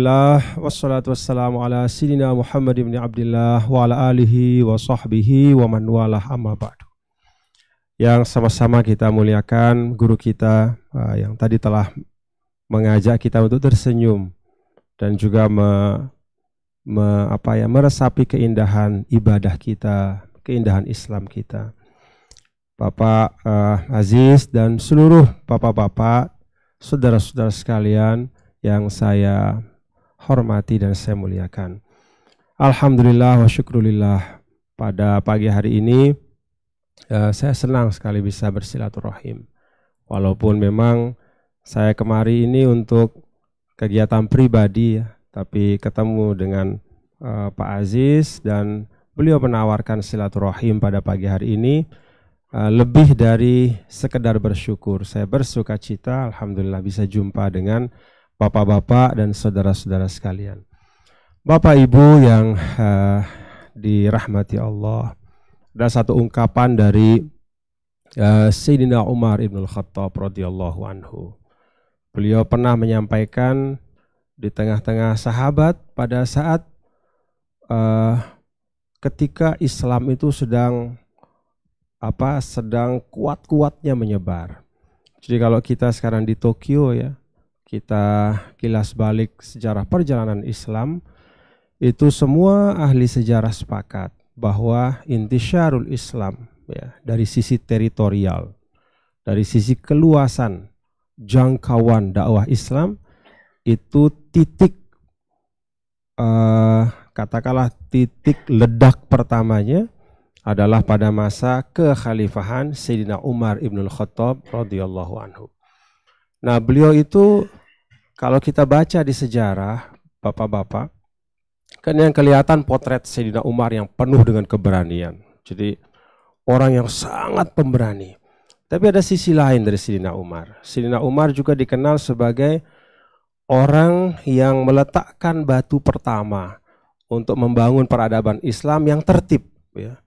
Alhamdulillah wassalatu wassalamu ala sayyidina Muhammad ibn Abdullah wa ala alihi wa sahbihi wa man walah amma ba'du. Yang sama-sama kita muliakan guru kita uh, yang tadi telah mengajak kita untuk tersenyum dan juga me, me, apa ya meresapi keindahan ibadah kita, keindahan Islam kita. Bapak uh, Aziz dan seluruh bapak-bapak, saudara-saudara sekalian, yang saya hormati dan saya muliakan. Alhamdulillah wa syukrulillah pada pagi hari ini uh, saya senang sekali bisa bersilaturahim. Walaupun memang saya kemari ini untuk kegiatan pribadi ya, tapi ketemu dengan uh, Pak Aziz dan beliau menawarkan silaturahim pada pagi hari ini uh, lebih dari sekedar bersyukur. Saya bersuka cita, alhamdulillah bisa jumpa dengan bapak-bapak dan saudara-saudara sekalian. Bapak Ibu yang uh, dirahmati Allah, ada satu ungkapan dari uh, Sayyidina Umar ibn Khattab radhiyallahu anhu. Beliau pernah menyampaikan di tengah-tengah sahabat pada saat uh, ketika Islam itu sedang apa sedang kuat-kuatnya menyebar. Jadi kalau kita sekarang di Tokyo ya, kita kilas balik sejarah perjalanan Islam, itu semua ahli sejarah sepakat bahwa intisyarul Islam ya, dari sisi teritorial, dari sisi keluasan jangkauan dakwah Islam itu titik uh, katakanlah titik ledak pertamanya adalah pada masa kekhalifahan Sayyidina Umar ibnul Khattab radhiyallahu anhu. Nah, beliau itu kalau kita baca di sejarah, Bapak-bapak, kan yang kelihatan potret Sayyidina Umar yang penuh dengan keberanian. Jadi orang yang sangat pemberani. Tapi ada sisi lain dari Sayyidina Umar. Sayyidina Umar juga dikenal sebagai orang yang meletakkan batu pertama untuk membangun peradaban Islam yang tertib. Ya.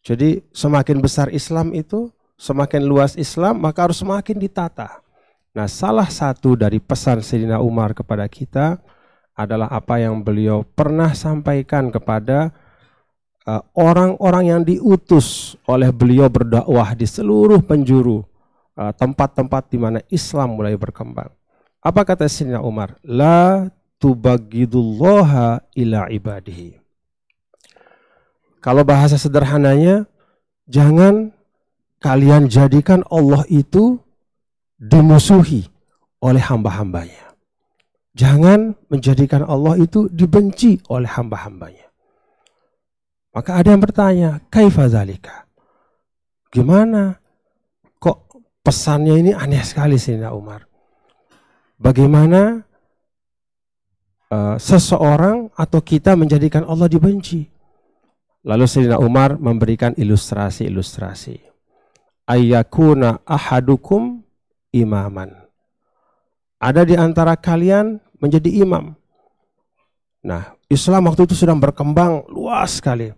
Jadi semakin besar Islam itu, semakin luas Islam, maka harus semakin ditata. Nah, salah satu dari pesan Sayyidina Umar kepada kita adalah apa yang beliau pernah sampaikan kepada uh, orang-orang uh, yang diutus oleh beliau berdakwah di seluruh penjuru uh, tempat-tempat uh, di mana Islam mulai berkembang. Apa kata Sayyidina Umar? La tubagidullaha ila ibadihi. Kalau bahasa sederhananya, jangan kalian jadikan Allah itu dimusuhi oleh hamba-hambanya. Jangan menjadikan Allah itu dibenci oleh hamba-hambanya. Maka ada yang bertanya, kaifazalika? Gimana? Kok pesannya ini aneh sekali Sayyidina Umar? Bagaimana uh, seseorang atau kita menjadikan Allah dibenci? Lalu Sayyidina Umar memberikan ilustrasi-ilustrasi. Ayyakuna ahadukum imaman. Ada di antara kalian menjadi imam. Nah, Islam waktu itu sedang berkembang luas sekali.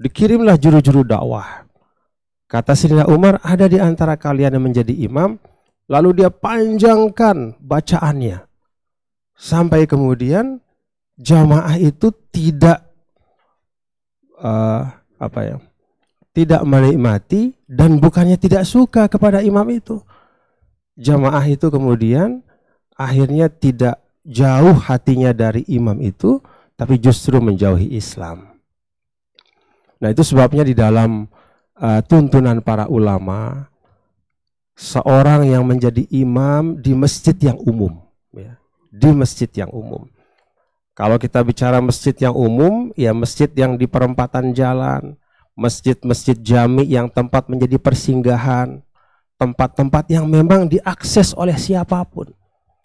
Dikirimlah juru-juru dakwah. Kata Sayyidina Umar, ada di antara kalian yang menjadi imam, lalu dia panjangkan bacaannya. Sampai kemudian jamaah itu tidak uh, apa ya? Tidak menikmati dan bukannya tidak suka kepada imam itu jamaah itu kemudian akhirnya tidak jauh hatinya dari imam itu, tapi justru menjauhi Islam. Nah itu sebabnya di dalam uh, tuntunan para ulama, seorang yang menjadi imam di masjid yang umum, ya, di masjid yang umum. Kalau kita bicara masjid yang umum, ya masjid yang di perempatan jalan, masjid-masjid jami yang tempat menjadi persinggahan, tempat-tempat yang memang diakses oleh siapa pun.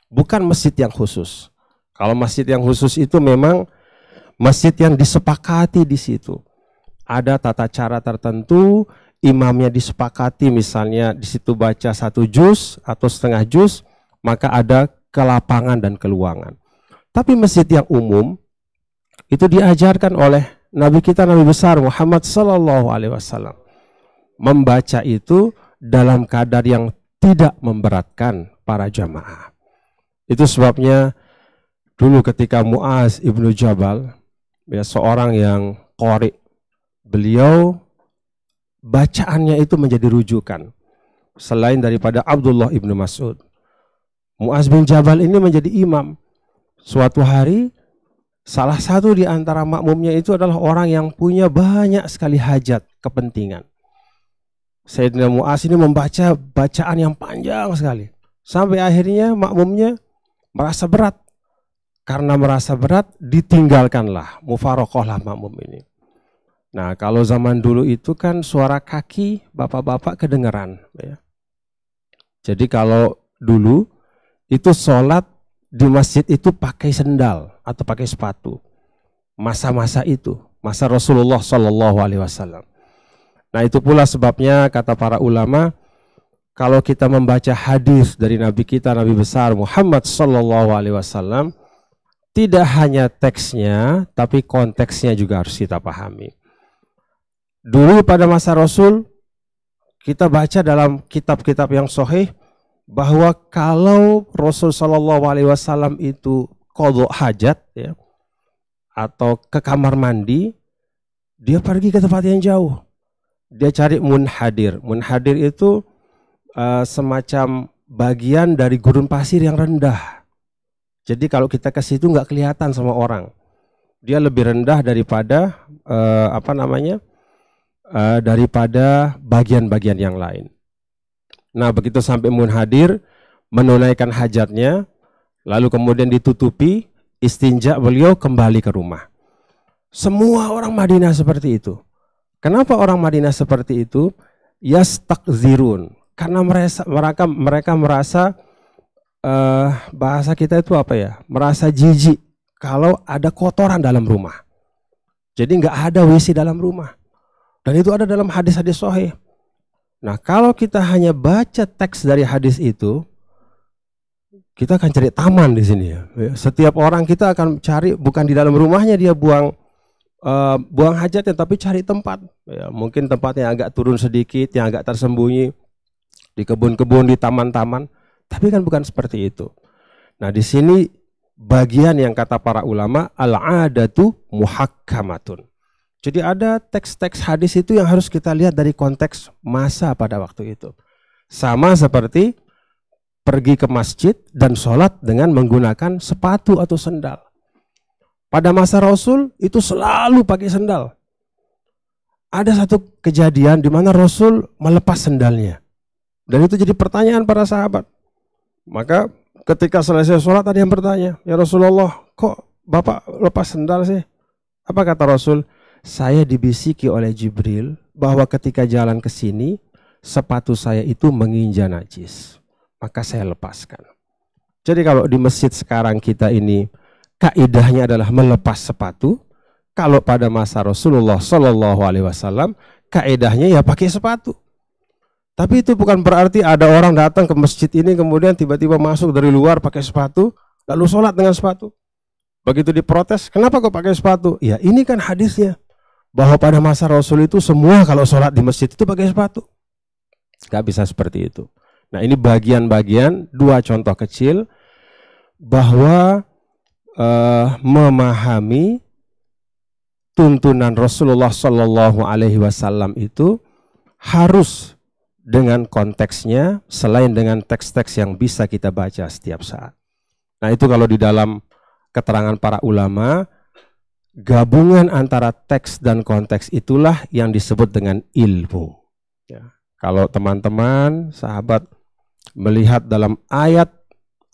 Bukan masjid yang khusus. Kalau masjid yang khusus itu memang masjid yang disepakati di situ. Ada tata cara tertentu, imamnya disepakati misalnya di situ baca satu juz atau setengah juz, maka ada kelapangan dan keluangan. Tapi masjid yang umum itu diajarkan oleh Nabi kita Nabi besar Muhammad Sallallahu Alaihi Wasallam membaca itu dalam kadar yang tidak memberatkan para jamaah. Itu sebabnya dulu ketika Muaz ibnu Jabal, ya seorang yang kori, beliau bacaannya itu menjadi rujukan selain daripada Abdullah ibnu Mas'ud. Muaz bin Jabal ini menjadi imam. Suatu hari salah satu di antara makmumnya itu adalah orang yang punya banyak sekali hajat, kepentingan. Sayyidina Muaz ini membaca bacaan yang panjang sekali. Sampai akhirnya makmumnya merasa berat. Karena merasa berat, ditinggalkanlah, mufarokohlah makmum ini. Nah, kalau zaman dulu itu kan suara kaki bapak-bapak kedengeran. Ya. Jadi kalau dulu itu sholat di masjid itu pakai sendal atau pakai sepatu. Masa-masa itu, masa Rasulullah Shallallahu Alaihi Wasallam. Nah itu pula sebabnya kata para ulama, kalau kita membaca hadis dari Nabi kita Nabi besar Muhammad Sallallahu Alaihi Wasallam tidak hanya teksnya tapi konteksnya juga harus kita pahami. Dulu pada masa Rasul kita baca dalam kitab-kitab yang sahih bahwa kalau Rasul Sallallahu Alaihi Wasallam itu kodok hajat ya atau ke kamar mandi dia pergi ke tempat yang jauh dia cari munhadir munhadir itu uh, semacam bagian dari gurun pasir yang rendah. Jadi kalau kita ke situ nggak kelihatan sama orang. Dia lebih rendah daripada uh, apa namanya? Uh, daripada bagian-bagian yang lain. Nah, begitu sampai munhadir menunaikan hajatnya, lalu kemudian ditutupi, istinja beliau kembali ke rumah. Semua orang Madinah seperti itu. Kenapa orang Madinah seperti itu? Yastakzirun. Karena mereka mereka mereka merasa uh, bahasa kita itu apa ya? Merasa jijik kalau ada kotoran dalam rumah. Jadi nggak ada WC dalam rumah. Dan itu ada dalam hadis-hadis sahih. Nah kalau kita hanya baca teks dari hadis itu kita akan cari taman di sini ya. Setiap orang kita akan cari bukan di dalam rumahnya dia buang uh, buang hajatnya tapi cari tempat ya, mungkin tempatnya agak turun sedikit yang agak tersembunyi di kebun-kebun, di taman-taman. Tapi kan bukan seperti itu. Nah, di sini bagian yang kata para ulama al-adatu muhakkamatun. Jadi ada teks-teks hadis itu yang harus kita lihat dari konteks masa pada waktu itu. Sama seperti pergi ke masjid dan sholat dengan menggunakan sepatu atau sendal. Pada masa Rasul itu selalu pakai sendal. Ada satu kejadian di mana Rasul melepas sendalnya. Dan itu jadi pertanyaan para sahabat. Maka ketika selesai sholat ada yang bertanya, ya Rasulullah, kok Bapak lepas sendal sih? Apa kata Rasul? Saya dibisiki oleh Jibril bahwa ketika jalan ke sini, sepatu saya itu menginjak najis. Maka saya lepaskan. Jadi kalau di masjid sekarang kita ini kaidahnya adalah melepas sepatu, kalau pada masa Rasulullah Shallallahu Alaihi Wasallam kaidahnya ya pakai sepatu. Tapi itu bukan berarti ada orang datang ke masjid ini kemudian tiba-tiba masuk dari luar pakai sepatu, lalu sholat dengan sepatu. Begitu diprotes, kenapa kok pakai sepatu? Ya ini kan hadisnya. Bahwa pada masa Rasul itu semua kalau sholat di masjid itu pakai sepatu. Gak bisa seperti itu. Nah ini bagian-bagian dua contoh kecil bahwa uh, memahami tuntunan Rasulullah Shallallahu Alaihi Wasallam itu harus dengan konteksnya selain dengan teks-teks yang bisa kita baca setiap saat. Nah itu kalau di dalam keterangan para ulama, gabungan antara teks dan konteks itulah yang disebut dengan ilmu. Ya. Kalau teman-teman, sahabat melihat dalam ayat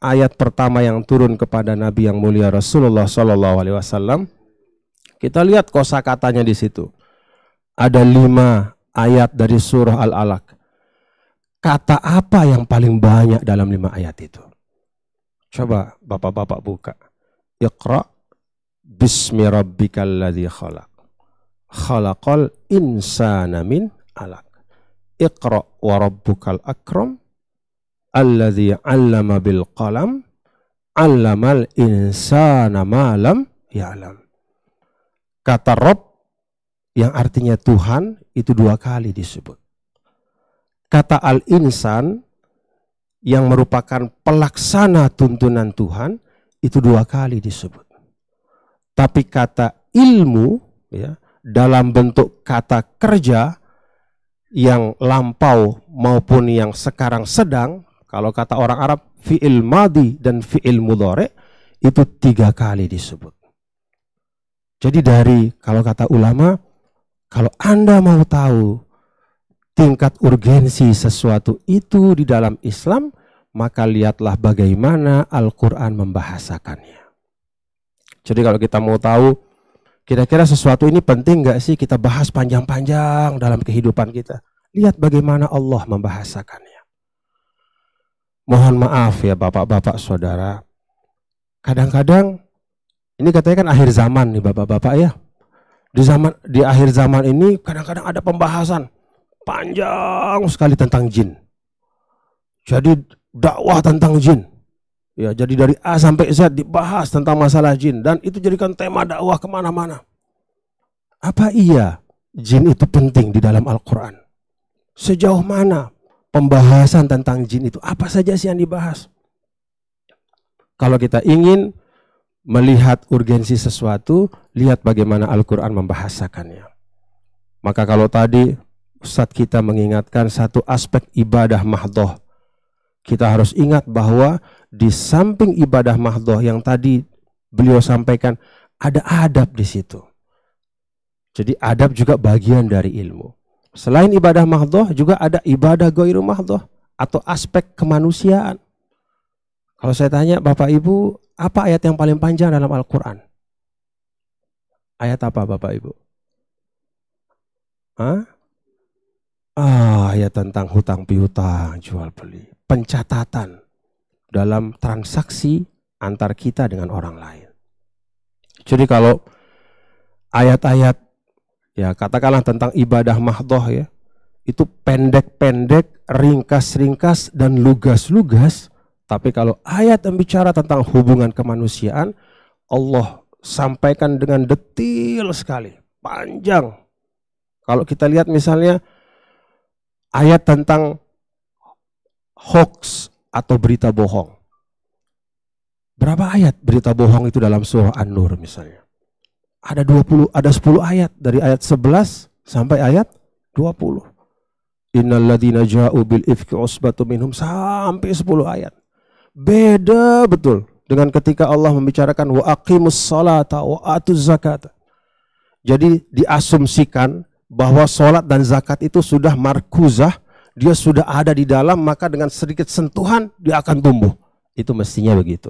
ayat pertama yang turun kepada Nabi yang mulia Rasulullah Shallallahu Alaihi Wasallam, kita lihat kosakatanya di situ. Ada lima ayat dari surah Al-Alaq kata apa yang paling banyak dalam lima ayat itu? Coba bapak-bapak buka. Iqra bismi rabbikal ladzi khalaq. Khalaqal insana min alaq. Iqra wa rabbukal akram alladzi 'allama bil qalam 'allamal insana ma lam ya'lam. Kata Rob yang artinya Tuhan itu dua kali disebut kata al-insan yang merupakan pelaksana tuntunan Tuhan itu dua kali disebut. Tapi kata ilmu ya dalam bentuk kata kerja yang lampau maupun yang sekarang sedang, kalau kata orang Arab fi'il madi dan fi'il mudhari itu tiga kali disebut. Jadi dari kalau kata ulama, kalau Anda mau tahu tingkat urgensi sesuatu itu di dalam Islam, maka lihatlah bagaimana Al-Quran membahasakannya. Jadi kalau kita mau tahu kira-kira sesuatu ini penting nggak sih kita bahas panjang-panjang dalam kehidupan kita. Lihat bagaimana Allah membahasakannya. Mohon maaf ya bapak-bapak saudara. Kadang-kadang ini katanya kan akhir zaman nih bapak-bapak ya. Di zaman di akhir zaman ini kadang-kadang ada pembahasan panjang sekali tentang jin. Jadi dakwah tentang jin. Ya, jadi dari A sampai Z dibahas tentang masalah jin dan itu jadikan tema dakwah ke mana-mana. Apa iya jin itu penting di dalam Al-Quran? Sejauh mana pembahasan tentang jin itu? Apa saja sih yang dibahas? Kalau kita ingin melihat urgensi sesuatu, lihat bagaimana Al-Quran membahasakannya. Maka kalau tadi Ustadz kita mengingatkan satu aspek ibadah mahdoh kita harus ingat bahwa di samping ibadah mahdoh yang tadi beliau sampaikan, ada adab di situ. Jadi adab juga bagian dari ilmu. Selain ibadah mahdoh, juga ada ibadah goiru mahdoh atau aspek kemanusiaan. Kalau saya tanya Bapak Ibu, apa ayat yang paling panjang dalam Al-Quran? Ayat apa Bapak Ibu? Hah? Ah, ayat tentang hutang piutang, jual beli pencatatan dalam transaksi antar kita dengan orang lain. Jadi kalau ayat-ayat ya katakanlah tentang ibadah mahdoh ya, itu pendek-pendek, ringkas-ringkas dan lugas-lugas. Tapi kalau ayat yang bicara tentang hubungan kemanusiaan, Allah sampaikan dengan detail sekali, panjang. Kalau kita lihat misalnya ayat tentang hoax atau berita bohong. Berapa ayat berita bohong itu dalam surah An-Nur misalnya? Ada 20, ada 10 ayat dari ayat 11 sampai ayat 20. Innalladzina ja'u bil ifki usbatu minhum sampai 10 ayat. Beda betul dengan ketika Allah membicarakan wa aqimus salata wa atuz zakat. Jadi diasumsikan bahwa sholat dan zakat itu sudah markuzah dia sudah ada di dalam, maka dengan sedikit sentuhan dia akan tumbuh. Itu mestinya begitu.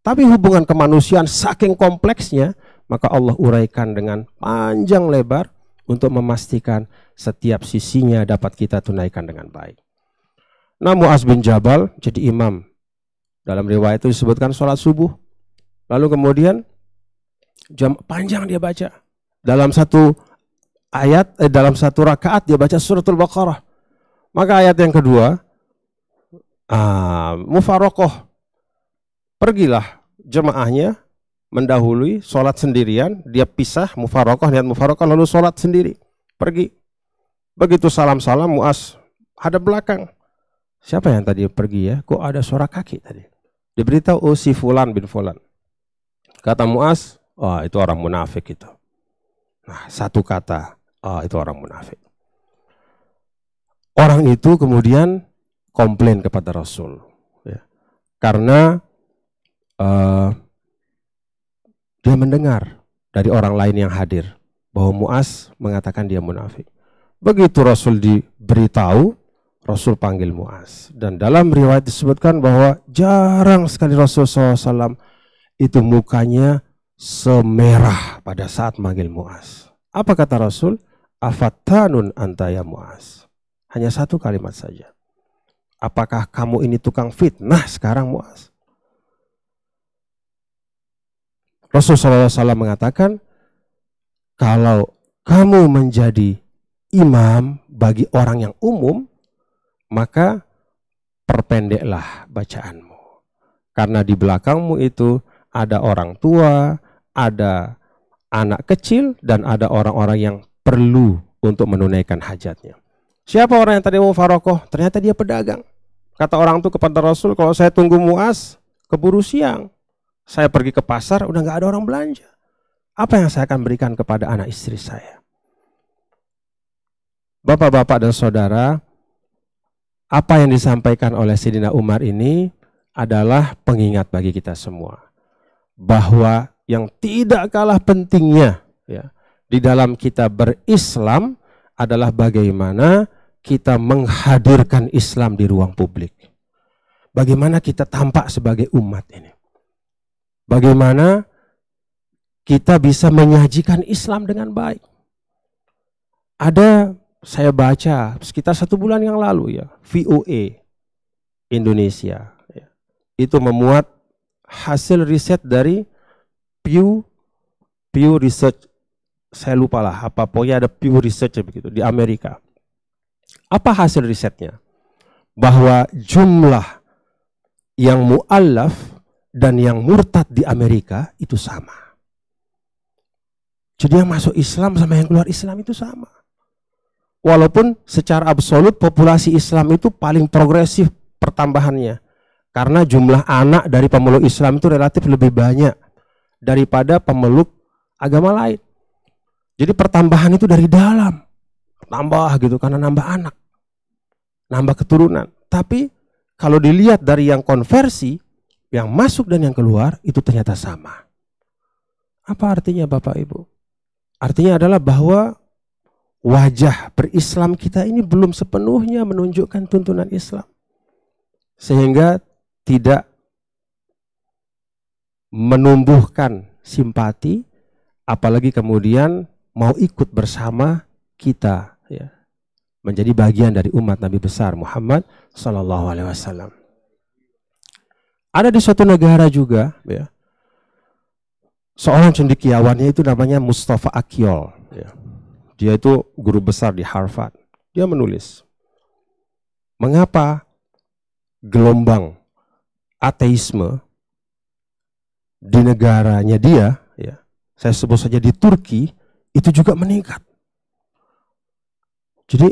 Tapi hubungan kemanusiaan saking kompleksnya, maka Allah uraikan dengan panjang lebar untuk memastikan setiap sisinya dapat kita tunaikan dengan baik. Nah Muaz bin Jabal jadi imam. Dalam riwayat itu disebutkan sholat subuh. Lalu kemudian jam panjang dia baca. Dalam satu ayat, eh, dalam satu rakaat dia baca suratul Baqarah. Maka ayat yang kedua, ah, mufarokoh. Pergilah jemaahnya mendahului sholat sendirian, dia pisah mufarokoh, niat mufarokoh lalu sholat sendiri. Pergi. Begitu salam-salam muas ada belakang. Siapa yang tadi pergi ya? Kok ada suara kaki tadi? Diberitahu oh si fulan bin fulan. Kata muas, oh itu orang munafik itu. Nah, satu kata, oh itu orang munafik. Orang itu kemudian komplain kepada Rasul, ya. karena uh, dia mendengar dari orang lain yang hadir bahwa Muas mengatakan dia munafik. Begitu Rasul diberitahu, Rasul panggil Muas. Dan dalam riwayat disebutkan bahwa jarang sekali Rasul SAW itu mukanya semerah pada saat manggil Muas. Apa kata Rasul? Afatanun antaya Muas. Hanya satu kalimat saja. Apakah kamu ini tukang fitnah sekarang Muaz? Rasulullah SAW mengatakan, kalau kamu menjadi imam bagi orang yang umum, maka perpendeklah bacaanmu. Karena di belakangmu itu ada orang tua, ada anak kecil, dan ada orang-orang yang perlu untuk menunaikan hajatnya. Siapa orang yang tadi mau farokoh? Ternyata dia pedagang. Kata orang itu kepada Rasul, kalau saya tunggu muas, keburu siang. Saya pergi ke pasar, udah nggak ada orang belanja. Apa yang saya akan berikan kepada anak istri saya? Bapak-bapak dan saudara, apa yang disampaikan oleh Sidina Umar ini adalah pengingat bagi kita semua bahwa yang tidak kalah pentingnya ya di dalam kita berislam adalah bagaimana kita menghadirkan Islam di ruang publik. Bagaimana kita tampak sebagai umat ini. Bagaimana kita bisa menyajikan Islam dengan baik. Ada saya baca sekitar satu bulan yang lalu ya, VOA Indonesia. Ya, itu memuat hasil riset dari Pew Pew Research saya lupa lah apa pokoknya ada Pew Research begitu di Amerika. Apa hasil risetnya? Bahwa jumlah yang mu'allaf dan yang murtad di Amerika itu sama. Jadi yang masuk Islam sama yang keluar Islam itu sama. Walaupun secara absolut populasi Islam itu paling progresif pertambahannya. Karena jumlah anak dari pemeluk Islam itu relatif lebih banyak daripada pemeluk agama lain. Jadi pertambahan itu dari dalam. Tambah gitu karena nambah anak. Nambah keturunan. Tapi kalau dilihat dari yang konversi, yang masuk dan yang keluar itu ternyata sama. Apa artinya Bapak Ibu? Artinya adalah bahwa wajah berislam kita ini belum sepenuhnya menunjukkan tuntunan Islam. Sehingga tidak menumbuhkan simpati, apalagi kemudian mau ikut bersama kita ya menjadi bagian dari umat Nabi besar Muhammad Sallallahu Alaihi Wasallam. Ada di suatu negara juga ya seorang cendekiawannya itu namanya Mustafa Akyol. Ya. Dia itu guru besar di Harvard. Dia menulis, mengapa gelombang ateisme di negaranya dia, ya, saya sebut saja di Turki, itu juga meningkat. Jadi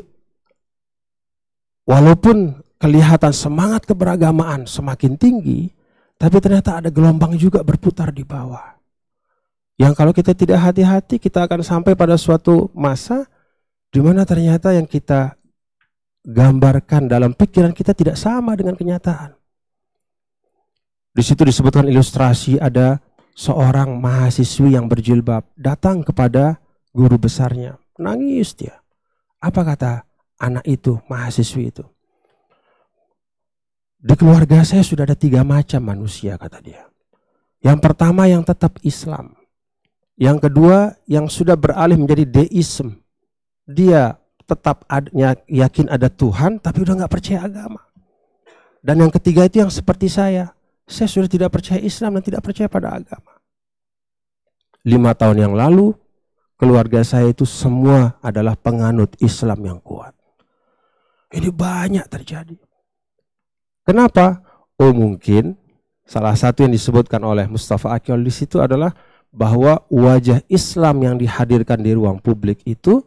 walaupun kelihatan semangat keberagamaan semakin tinggi, tapi ternyata ada gelombang juga berputar di bawah. Yang kalau kita tidak hati-hati, kita akan sampai pada suatu masa di mana ternyata yang kita gambarkan dalam pikiran kita tidak sama dengan kenyataan. Di situ disebutkan ilustrasi ada seorang mahasiswi yang berjilbab datang kepada guru besarnya. Nangis dia. Apa kata anak itu, mahasiswi itu? Di keluarga saya sudah ada tiga macam manusia, kata dia. Yang pertama yang tetap Islam. Yang kedua yang sudah beralih menjadi deism. Dia tetap adanya, yakin ada Tuhan tapi udah nggak percaya agama. Dan yang ketiga itu yang seperti saya, saya sudah tidak percaya Islam dan tidak percaya pada agama. Lima tahun yang lalu, keluarga saya itu semua adalah penganut Islam yang kuat. Ini banyak terjadi. Kenapa? Oh mungkin salah satu yang disebutkan oleh Mustafa Akyol di situ adalah bahwa wajah Islam yang dihadirkan di ruang publik itu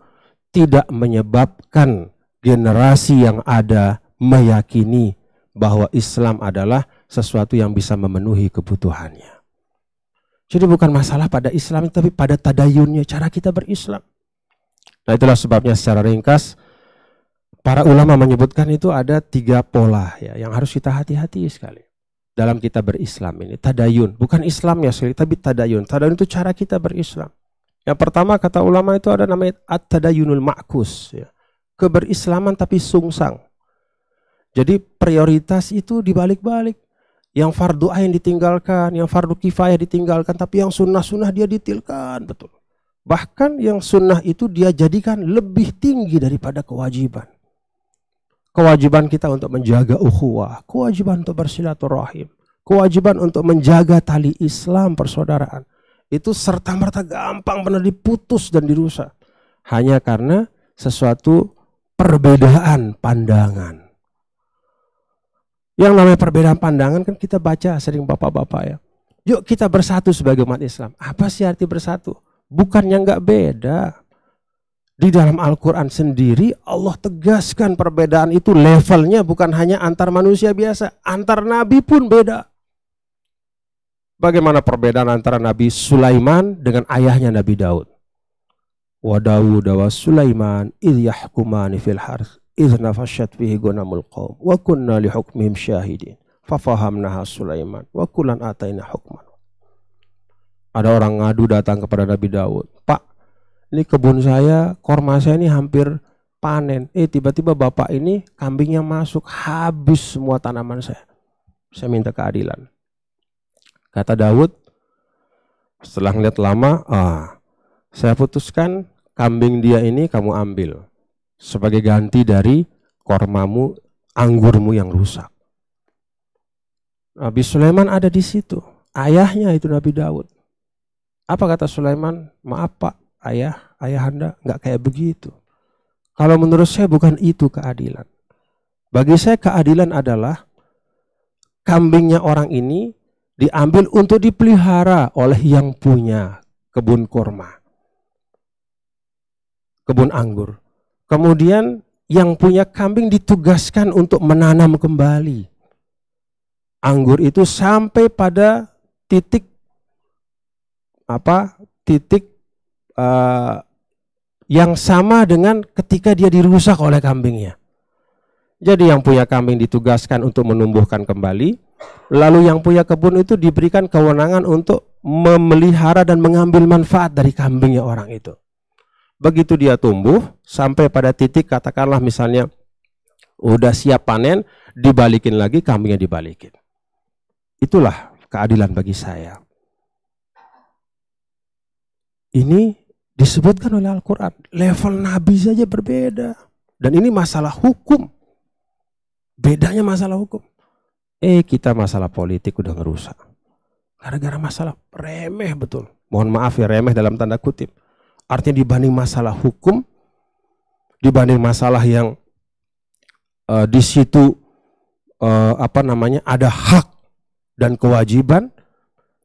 tidak menyebabkan generasi yang ada meyakini bahwa Islam adalah sesuatu yang bisa memenuhi kebutuhannya. Jadi bukan masalah pada Islam tapi pada tadayunnya cara kita berislam. Nah itulah sebabnya secara ringkas para ulama menyebutkan itu ada tiga pola ya yang harus kita hati-hati sekali dalam kita berislam ini tadayun bukan Islam ya sekali tapi tadayun tadayun itu cara kita berislam yang pertama kata ulama itu ada namanya at-tadayunul ma'kus ya. keberislaman tapi sungsang jadi prioritas itu dibalik-balik yang fardu ain ditinggalkan, yang fardu kifayah ditinggalkan, tapi yang sunnah-sunnah dia ditilkan, betul. Bahkan yang sunnah itu dia jadikan lebih tinggi daripada kewajiban. Kewajiban kita untuk menjaga ukhuwah, kewajiban untuk bersilaturahim, kewajiban untuk menjaga tali Islam persaudaraan. Itu serta-merta gampang benar diputus dan dirusak. Hanya karena sesuatu perbedaan pandangan. Yang namanya perbedaan pandangan kan kita baca sering bapak-bapak ya. Yuk kita bersatu sebagai umat Islam. Apa sih arti bersatu? Bukannya nggak beda. Di dalam Al-Quran sendiri Allah tegaskan perbedaan itu levelnya bukan hanya antar manusia biasa. Antar nabi pun beda. Bagaimana perbedaan antara Nabi Sulaiman dengan ayahnya Nabi Daud? Wa Dawud wa Sulaiman idh yahkumani fil harth idh nafashat fihi gunamul qawm wa kunna li hukmihim syahidin fafahamnaha Sulaiman wa kulan ataina hukman. Ada orang ngadu datang kepada Nabi Daud, "Pak, ini kebun saya, korma saya ini hampir panen. Eh tiba-tiba bapak ini kambingnya masuk, habis semua tanaman saya. Saya minta keadilan." Kata Daud, setelah ngeliat lama, ah, saya putuskan kambing dia ini kamu ambil sebagai ganti dari kormamu, anggurmu yang rusak. Nabi Sulaiman ada di situ. Ayahnya itu Nabi Daud. Apa kata Sulaiman? Maaf pak, ayah, anda nggak kayak begitu. Kalau menurut saya bukan itu keadilan. Bagi saya keadilan adalah kambingnya orang ini diambil untuk dipelihara oleh yang punya kebun kurma, kebun anggur. Kemudian yang punya kambing ditugaskan untuk menanam kembali anggur itu sampai pada titik apa? Titik uh, yang sama dengan ketika dia dirusak oleh kambingnya. Jadi yang punya kambing ditugaskan untuk menumbuhkan kembali, Lalu yang punya kebun itu diberikan kewenangan untuk memelihara dan mengambil manfaat dari kambingnya orang itu. Begitu dia tumbuh sampai pada titik katakanlah misalnya udah siap panen, dibalikin lagi kambingnya dibalikin. Itulah keadilan bagi saya. Ini disebutkan oleh Al-Quran. Level Nabi saja berbeda. Dan ini masalah hukum. Bedanya masalah hukum. Eh kita masalah politik udah ngerusak. Gara-gara masalah remeh betul. Mohon maaf ya remeh dalam tanda kutip. Artinya dibanding masalah hukum, dibanding masalah yang uh, di situ uh, apa namanya ada hak dan kewajiban,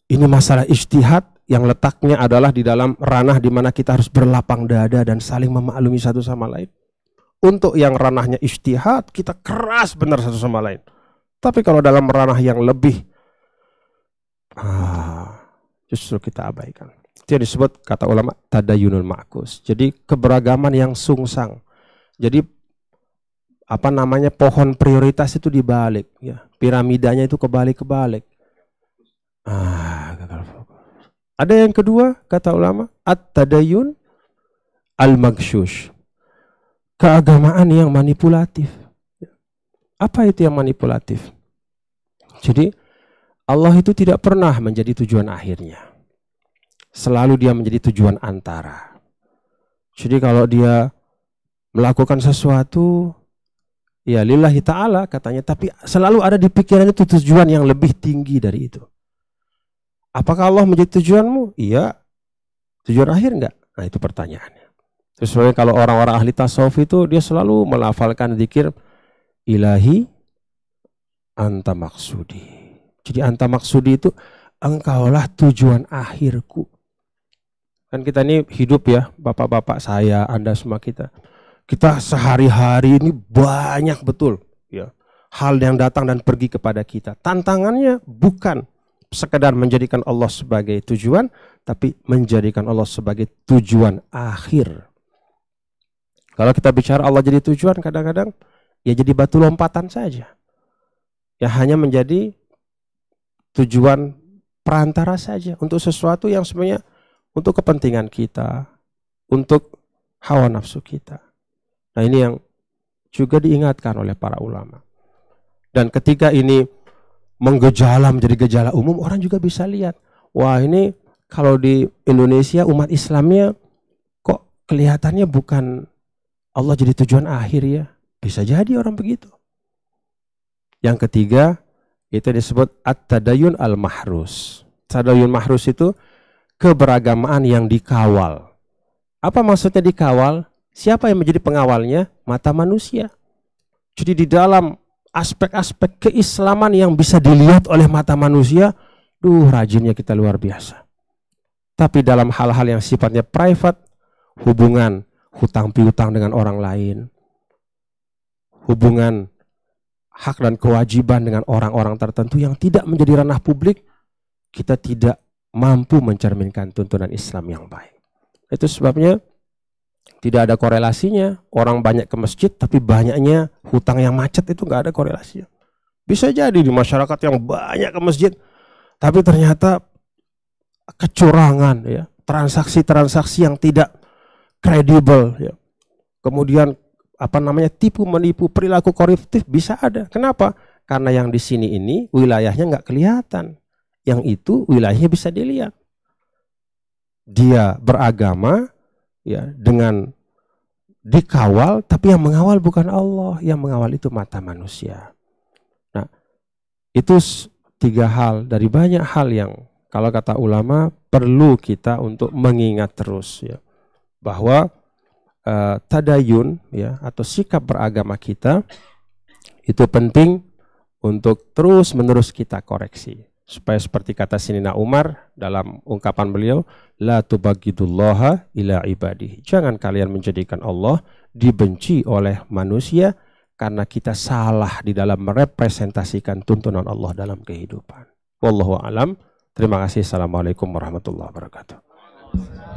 ini masalah istihad yang letaknya adalah di dalam ranah di mana kita harus berlapang dada dan saling memaklumi satu sama lain. Untuk yang ranahnya istihad, kita keras benar satu sama lain. Tapi kalau dalam ranah yang lebih, ah, justru kita abaikan. Itu yang disebut kata ulama tadayunul ma'kus. Jadi keberagaman yang sungsang. Jadi apa namanya pohon prioritas itu dibalik ya piramidanya itu kebalik-kebalik ah ada yang kedua kata ulama at-tadayun al-magshush keagamaan yang manipulatif apa itu yang manipulatif? Jadi Allah itu tidak pernah menjadi tujuan akhirnya. Selalu dia menjadi tujuan antara. Jadi kalau dia melakukan sesuatu ya lillahi ta'ala katanya tapi selalu ada di pikiran itu tujuan yang lebih tinggi dari itu. Apakah Allah menjadi tujuanmu? Iya. Tujuan akhir enggak? Nah itu pertanyaannya. Sesuai kalau orang-orang ahli tasawuf itu dia selalu melafalkan zikir ilahi anta maksudi. Jadi anta maksudi itu engkaulah tujuan akhirku. Kan kita ini hidup ya, bapak-bapak saya, anda semua kita. Kita sehari-hari ini banyak betul ya hal yang datang dan pergi kepada kita. Tantangannya bukan sekedar menjadikan Allah sebagai tujuan, tapi menjadikan Allah sebagai tujuan akhir. Kalau kita bicara Allah jadi tujuan, kadang-kadang ya jadi batu lompatan saja. Ya hanya menjadi tujuan perantara saja untuk sesuatu yang sebenarnya untuk kepentingan kita, untuk hawa nafsu kita. Nah ini yang juga diingatkan oleh para ulama. Dan ketika ini menggejala menjadi gejala umum, orang juga bisa lihat, wah ini kalau di Indonesia umat Islamnya kok kelihatannya bukan Allah jadi tujuan akhir ya. Bisa jadi orang begitu. Yang ketiga, itu disebut at-tadayun al-mahrus. Tadayun mahrus itu keberagamaan yang dikawal. Apa maksudnya dikawal? Siapa yang menjadi pengawalnya? Mata manusia. Jadi di dalam aspek-aspek keislaman yang bisa dilihat oleh mata manusia, duh rajinnya kita luar biasa. Tapi dalam hal-hal yang sifatnya private, hubungan hutang piutang dengan orang lain, hubungan hak dan kewajiban dengan orang-orang tertentu yang tidak menjadi ranah publik, kita tidak mampu mencerminkan tuntunan Islam yang baik. Itu sebabnya tidak ada korelasinya. Orang banyak ke masjid tapi banyaknya hutang yang macet itu nggak ada korelasinya. Bisa jadi di masyarakat yang banyak ke masjid tapi ternyata kecurangan ya, transaksi-transaksi yang tidak kredibel ya. Kemudian apa namanya tipu menipu perilaku koruptif bisa ada. Kenapa? Karena yang di sini ini wilayahnya nggak kelihatan yang itu wilayahnya bisa dilihat. Dia beragama ya dengan dikawal tapi yang mengawal bukan Allah, yang mengawal itu mata manusia. Nah, itu tiga hal. Dari banyak hal yang kalau kata ulama perlu kita untuk mengingat terus ya. Bahwa uh, tadayun ya atau sikap beragama kita itu penting untuk terus menerus kita koreksi supaya seperti kata Sinina Umar dalam ungkapan beliau la tubagidullaha ila ibadi. Jangan kalian menjadikan Allah dibenci oleh manusia karena kita salah di dalam merepresentasikan tuntunan Allah dalam kehidupan. Wallahu alam. Terima kasih. Assalamualaikum warahmatullahi wabarakatuh